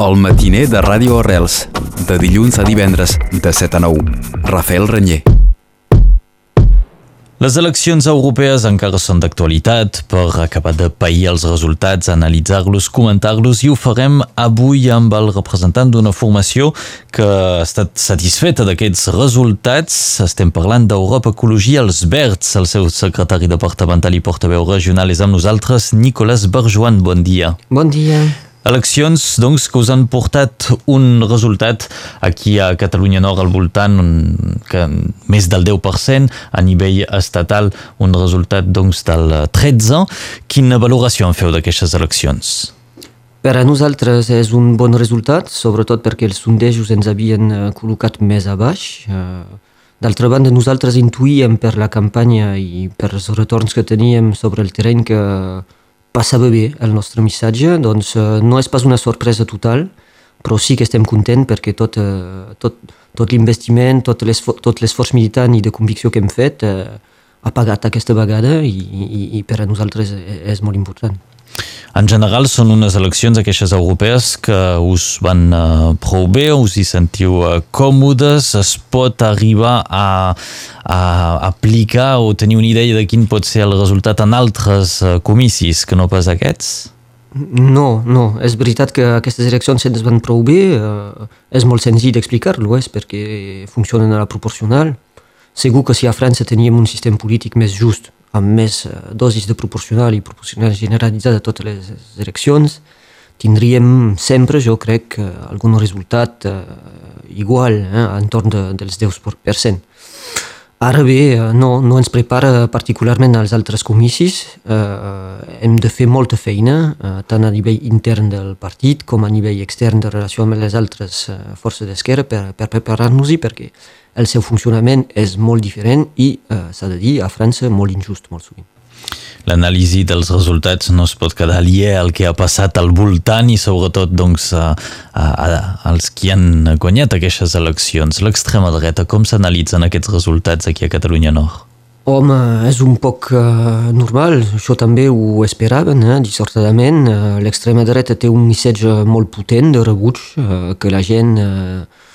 El matiner de Ràdio Arrels, de dilluns a divendres, de 7 a 9. Rafael Renyer. Les eleccions europees encara són d'actualitat. Per acabar de pair els resultats, analitzar-los, comentar-los i ho farem avui amb el representant d'una formació que ha estat satisfeta d'aquests resultats. Estem parlant d'Europa Ecologia Els Verds. El seu secretari departamental i portaveu regional és amb nosaltres, Nicolas Berjoan. Bon dia. Bon dia. Eleccions, doncs, que us han portat un resultat aquí a Catalunya Nord al voltant un, que més del 10%, a nivell estatal un resultat doncs, del 13%. Quina valoració en feu d'aquestes eleccions? Per a nosaltres és un bon resultat, sobretot perquè els sondejos ens havien eh, col·locat més a baix. Eh, d'altra banda, nosaltres intuïem per la campanya i per els retorns que teníem sobre el terreny que passava bé el nostre missatge, doncs eh, no és pas una sorpresa total, però sí que estem contents perquè tot, eh, tot, tot l'investiment, tot l'esforç militant i de convicció que hem fet eh, ha pagat aquesta vegada i, i, i per a nosaltres és, és molt important. En general són unes eleccions aquestes europees que us van uh, prou bé, us hi sentiu uh, còmodes, es pot arribar a, a aplicar o tenir una idea de quin pot ser el resultat en altres uh, comicis que no pas aquests? No, no, és veritat que aquestes eleccions se'ns van prou bé, és molt senzill d'explicar-lo, és perquè funcionen a la proporcional. Segur que si a França teníem un sistema polític més just, amb més eh, dosis de proporcional i proporcional generalitzada a totes les eleccions, tindríem sempre, jo crec, algun resultat eh, igual, eh, entorn de, dels 10%. Ara bé, eh, no, no ens prepara particularment als altres comicis. Eh, hem de fer molta feina, eh, tant a nivell intern del partit com a nivell extern de relació amb les altres eh, forces d'esquerra per, per preparar-nos-hi, perquè el seu funcionament és molt diferent i, eh, s'ha de dir, a França molt injust, molt sovint. L'anàlisi dels resultats no es pot quedar aliè al que ha passat al voltant i sobretot doncs, a, a, a, als qui han guanyat aquestes eleccions. L'extrema dreta, com s'analitzen aquests resultats aquí a Catalunya Nord? Home, és un poc uh, normal, això també ho esperaven, eh, dissortadament. Uh, L'extrema dreta té un missatge molt potent de rebuig, uh, que la gent... Uh,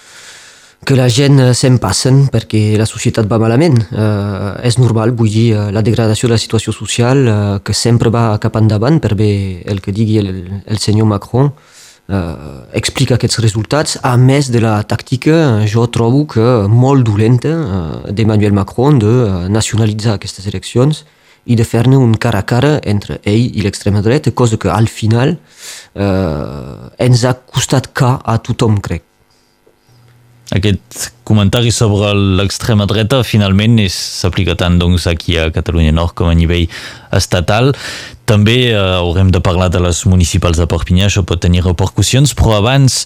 que la gent eh, se'n passen perquè la societat va malament. Eh, és normal, vull dir, eh, la degradació de la situació social eh, que sempre va cap endavant per bé el que digui el, el senyor Macron eh, explica aquests resultats, a més de la tàctica, jo trobo que molt dolenta eh, d'Emmanuel Macron de nacionalitzar aquestes eleccions i de fer-ne un cara a cara entre ell i l'extrema dreta, cosa que al final eh, ens ha costat ca a tothom, crec aquest comentari sobre l'extrema dreta finalment s'aplica tant doncs, aquí a Catalunya Nord com a nivell estatal. També eh, haurem de parlar de les municipals de Perpinyà, això pot tenir repercussions, però abans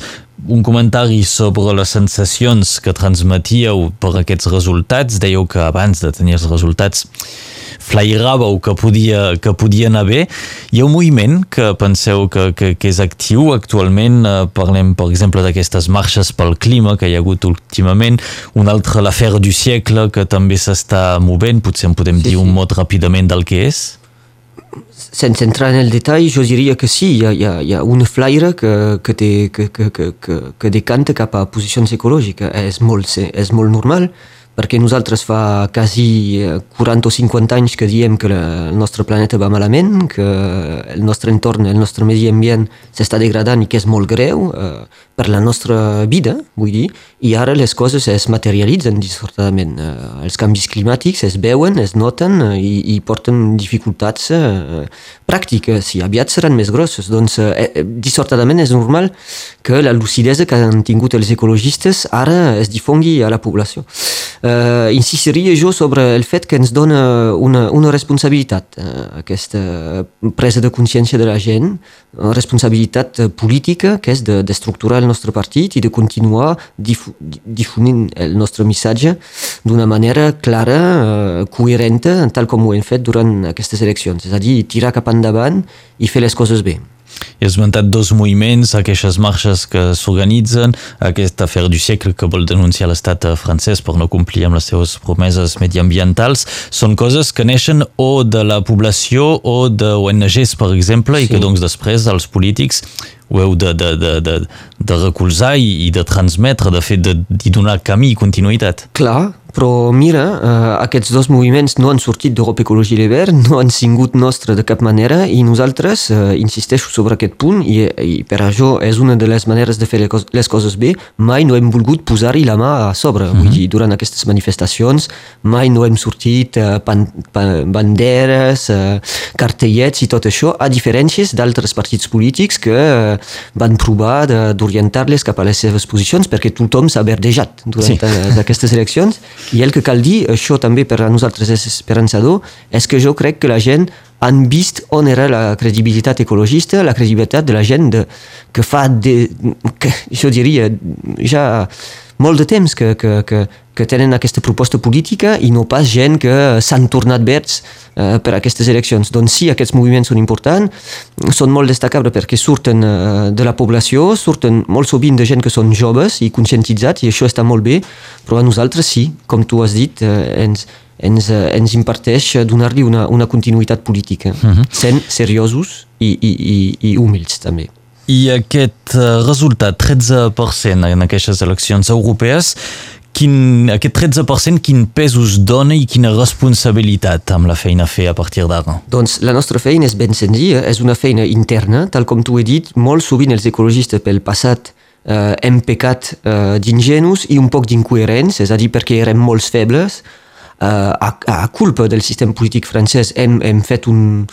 un comentari sobre les sensacions que transmetíeu per aquests resultats. Dèieu que abans de tenir els resultats flairàveu que podia, que podia anar bé. Hi ha un moviment que penseu que, que, que és actiu actualment, eh, parlem per exemple d'aquestes marxes pel clima que hi ha hagut últimament, un altre l'afer du siècle que també s'està movent, potser en podem sí, dir un mot ràpidament del que és? sense entrar en el detall, jo diria que sí, hi ha, hi ha, hi ha una flaire que, que, té, que, que, que, que, que decanta cap a posicions ecològiques. És molt, és molt normal, perquè nosaltres fa quasi 40 o 50 anys que diem que el nostre planeta va malament, que el nostre entorn, el nostre medi ambient s'està degradant i que és molt greu eh, per la nostra vida, vull dir, i ara les coses es materialitzen dissortadament. Eh, els canvis climàtics es veuen, es noten eh, i, i porten dificultats eh, pràctiques i aviat seran més grosses. Doncs eh, eh dissortadament és normal que la lucidesa que han tingut els ecologistes ara es difongui a la població eh, insistiria jo sobre el fet que ens dona una, una responsabilitat, eh, aquesta presa de consciència de la gent, una responsabilitat política que és d'estructurar de, el nostre partit i de continuar difu difonint el nostre missatge d'una manera clara, eh, coherenta, tal com ho hem fet durant aquestes eleccions, és a dir, tirar cap endavant i fer les coses bé. He esmentat dos moviments, aquestes marxes que s'organitzen, aquest afer du segle que vol denunciar l'estat francès per no complir amb les seves promeses mediambientals, són coses que neixen o de la població o de ONGs, per exemple, sí. i que doncs després els polítics ho heu de, de, de, de, de recolzar i, i de transmetre, de fet, d'hi donar camí i continuïtat. Clar, però mira, eh, aquests dos moviments no han sortit d'Europa Ecologia i Verd, no han sigut nostre de cap manera i nosaltres, eh, insisteixo sobre aquest punt i, i per això és una de les maneres de fer les, les coses bé, mai no hem volgut posar-hi la mà a sobre. Mm -hmm. Vull dir, durant aquestes manifestacions mai no hem sortit eh, pan, pan, banderes, eh, cartellets i tot això, a diferències d'altres partits polítics que eh, van provar d'orientar-les cap a les seves posicions perquè tothom s'ha verdejat durant sí. aquestes eleccions i el que cal dir, això també per a nosaltres és esperançador, és que jo crec que la gent han vist on era la credibilitat ecologista, la credibilitat de la gent de, que fa, de, que, jo molt de temps que, que, que, que tenen aquesta proposta política i no pas gent que s'han tornat verds eh, per aquestes eleccions. Doncs sí, aquests moviments són importants, són molt destacables perquè surten eh, de la població, surten molt sovint de gent que són joves i conscientitzats i això està molt bé, però a nosaltres sí, com tu has dit, eh, ens, ens, eh, ens imparteix donar-li una, una continuïtat política, uh mhm. -huh. sent seriosos i, i, i, i humils també. I aquest eh, resultat, 13% en aquestes eleccions europees, quin, aquest 13% quin pes us dona i quina responsabilitat amb la feina a fer a partir d'ara? Doncs la nostra feina és ben senzilla, és una feina interna, tal com tu he dit, molt sovint els ecologistes pel passat eh, hem pecat eh, d'ingenus i un poc d'incoherents, és a dir, perquè érem molt febles, eh, a, a culpa del sistema polític francès hem, hem fet un,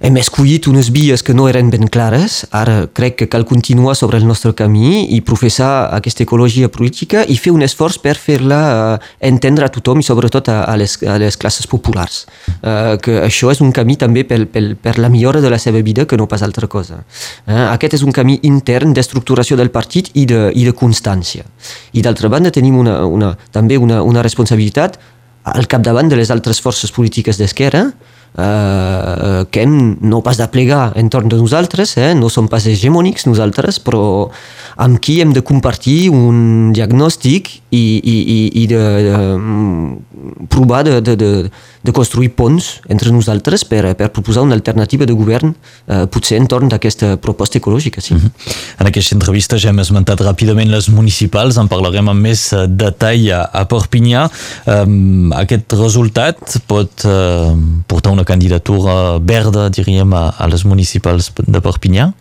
hem escollit unes vies que no eren ben clares. Ara crec que cal continuar sobre el nostre camí i professar aquesta ecologia política i fer un esforç per fer-la uh, entendre a tothom i sobretot a, les, a les classes populars. Uh, que això és un camí també per, per, per la millora de la seva vida que no pas altra cosa. Uh, aquest és un camí intern d'estructuració del partit i de, i de constància. I d'altra banda tenim una, una, també una, una responsabilitat al capdavant de les altres forces polítiques d'esquerra, eh, que hem no pas de plegar entorn de nosaltres, eh? no som pas hegemònics nosaltres, però amb qui hem de compartir un diagnòstic i, i, i, i de, de mm, provar de, de, de, de construir ponts entre nosaltres per, per proposar una alternativa de govern eh, potser entorn d'aquesta proposta ecològica. Sí. Mm -hmm. En aquesta entrevista ja hem esmentat ràpidament les municipals, en parlarem amb més eh, detall a, a Perpinyà. Um, aquest resultat pot uh, portar una candidatura verda, diríem, a, a les municipals de Perpinyà?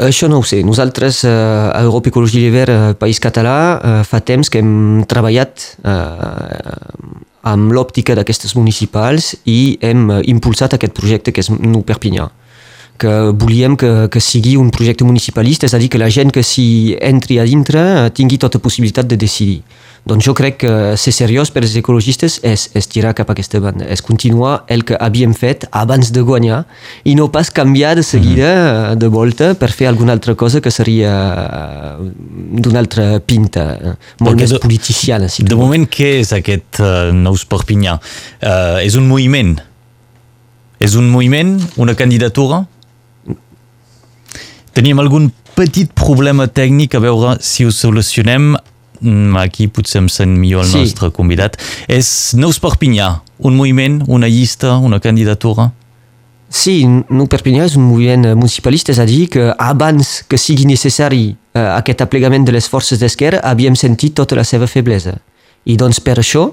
Això no ho sé. Nosaltres, eh, a Europa Ecologia Lliber, eh, País Català, eh, fa temps que hem treballat eh, amb l'òptica d'aquestes municipals i hem eh, impulsat aquest projecte que és Nou Perpinyà que volíem que, que sigui un projecte municipalista, és a dir, que la gent que s'hi entri a dintre tingui tota possibilitat de decidir. Doncs jo crec que ser seriós per als ecologistes és, és tirar cap a aquesta banda, és continuar el que havíem fet abans de guanyar i no pas canviar de seguida mm -hmm. de volta per fer alguna altra cosa que seria eh, d'una altra pinta, eh, molt Perquè més de, politiciana. Si de moment, què és aquest uh, Nous Perpinyà? Uh, és un moviment? És un moviment? Una candidatura? Teníem algun petit problema tècnic a veure si ho solucionem aquí potser em sent millor el sí. nostre convidat, és Nous Perpinyà, un moviment, una llista, una candidatura? Sí, Nou Perpinyà és un moviment municipalista, és a dir, que abans que sigui necessari eh, aquest aplegament de les forces d'esquerra havíem sentit tota la seva feblesa. I doncs per això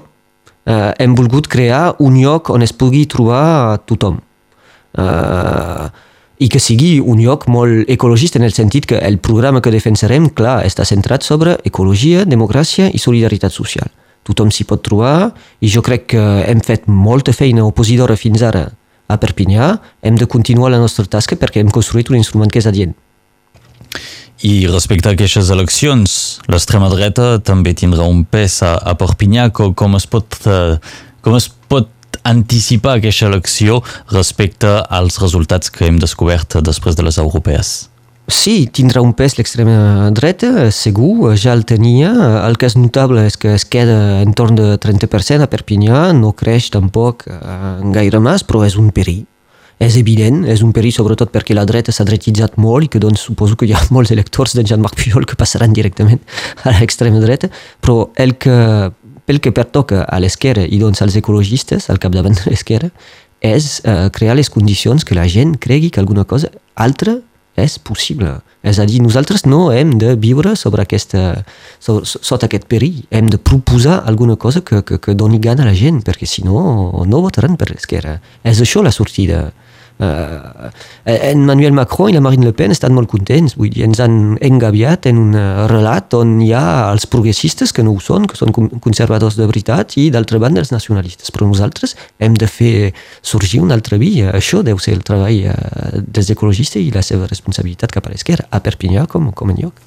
eh, hem volgut crear un lloc on es pugui trobar tothom. Eh, i que sigui un lloc molt ecologista en el sentit que el programa que defensarem, clar, està centrat sobre ecologia, democràcia i solidaritat social. Tothom s'hi pot trobar i jo crec que hem fet molta feina opositora fins ara a Perpinyà, hem de continuar la nostra tasca perquè hem construït un instrument que és adient. I respecte a aquestes eleccions, l'extrema dreta també tindrà un pes a, a Perpinyà. Com, com, es pot, eh, com es anticipar aquesta elecció respecte als resultats que hem descobert després de les europees? Sí, tindrà un pes l'extrema dreta, segur, ja el tenia. El és notable és que es queda en torn de 30% a Perpinyà, no creix tampoc eh, gaire més, però és un perill. és evident, és un perill sobretot perquè la dreta s'ha dretitzat molt i que doncs suposo que hi ha molts electors de Jean-Marc Pujol que passaran directament a l'extrema dreta, però el que, pel que pertoca a l'esquerra i doncs als ecologistes, al capdavant de l'esquerra, és uh, crear les condicions que la gent cregui que alguna cosa altra és possible. És a dir, nosaltres no hem de viure sobre aquesta, so, sota aquest perill, hem de proposar alguna cosa que, que, que doni gana a la gent, perquè si no, no votaran per l'esquerra. És això la sortida. En Manuel Macron i la Marine Le Pen estan molt contents, vull dir, ens han engaviat en un relat on hi ha els progressistes que no ho són, que són conservadors de veritat, i d'altra banda els nacionalistes. Però nosaltres hem de fer sorgir una altra via. Això deu ser el treball dels ecologistes i la seva responsabilitat cap a l'esquerra, a Perpinyà com, com en lloc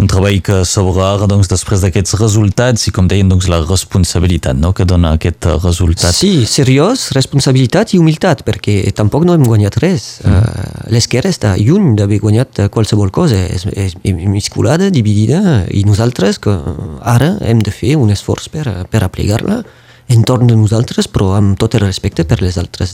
un treball que s'obre ara doncs, després d'aquests resultats i com deien doncs, la responsabilitat no? que dona aquest resultat. Sí, seriós, responsabilitat i humilitat perquè tampoc no hem guanyat res. Mm. Uh, L'esquerra està lluny d'haver guanyat qualsevol cosa, és, és misculada, dividida i nosaltres que ara hem de fer un esforç per, per aplegar-la entorn de nosaltres, però amb tot el respecte per les altres,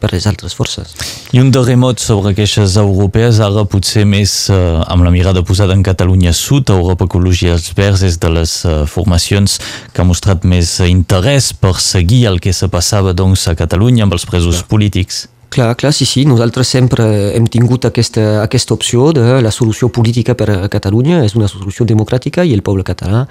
per les altres forces. I un darrer mot sobre queixes europees, ara potser més eh, amb la mirada posada en Catalunya Sud, Europa Ecologia els Verds és de les eh, formacions que ha mostrat més interès per seguir el que se passava doncs, a Catalunya amb els presos polítics. Clar, clar, sí, sí. Nosaltres sempre hem tingut aquesta, aquesta opció de la solució política per a Catalunya. És una solució democràtica i el poble català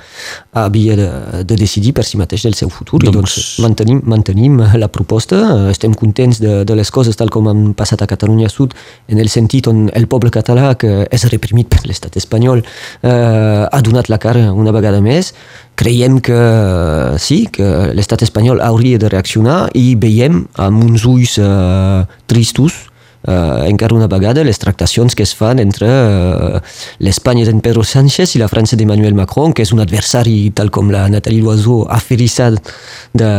havia de, de decidir per si mateix del seu futur. Doncs... I doncs mantenim, mantenim la proposta. Estem contents de, de les coses tal com han passat a Catalunya Sud en el sentit on el poble català, que és reprimit per l'estat espanyol, eh, ha donat la cara una vegada més creiem que sí, que l'estat espanyol hauria de reaccionar i veiem amb uns ulls uh, tristos uh, encara una vegada les tractacions que es fan entre uh, l'Espanya d'en Pedro Sánchez i la França d'Emmanuel Macron, que és un adversari tal com la Nathalie Loiseau ha ferissat de,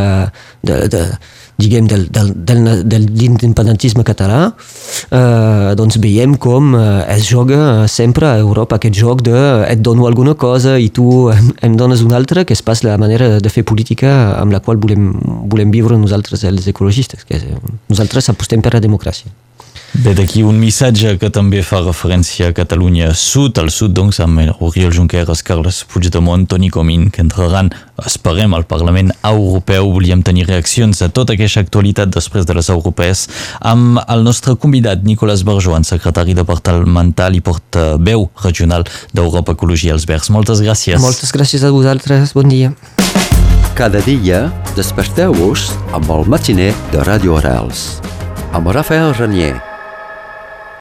de, de, diguem, del, del, del, de l'independentisme català, eh, doncs veiem com eh, es joga sempre a Europa aquest joc de et dono alguna cosa i tu em, em dones una altra, que és pas la manera de fer política amb la qual volem, volem viure nosaltres els ecologistes, que és, nosaltres apostem per la democràcia. Bé, d'aquí un missatge que també fa referència a Catalunya Sud, al sud, doncs, amb Oriol Junqueras, Carles Puigdemont, Toni Comín, que entraran, esperem, al Parlament Europeu. Volíem tenir reaccions a tota aquesta actualitat després de les europees amb el nostre convidat, Nicolás Berjoan, secretari departamental i portaveu regional d'Europa Ecologia als Verds. Moltes gràcies. Moltes gràcies a vosaltres. Bon dia. Cada dia desperteu-vos amb el matiner de Radio Orals amb Rafael Renier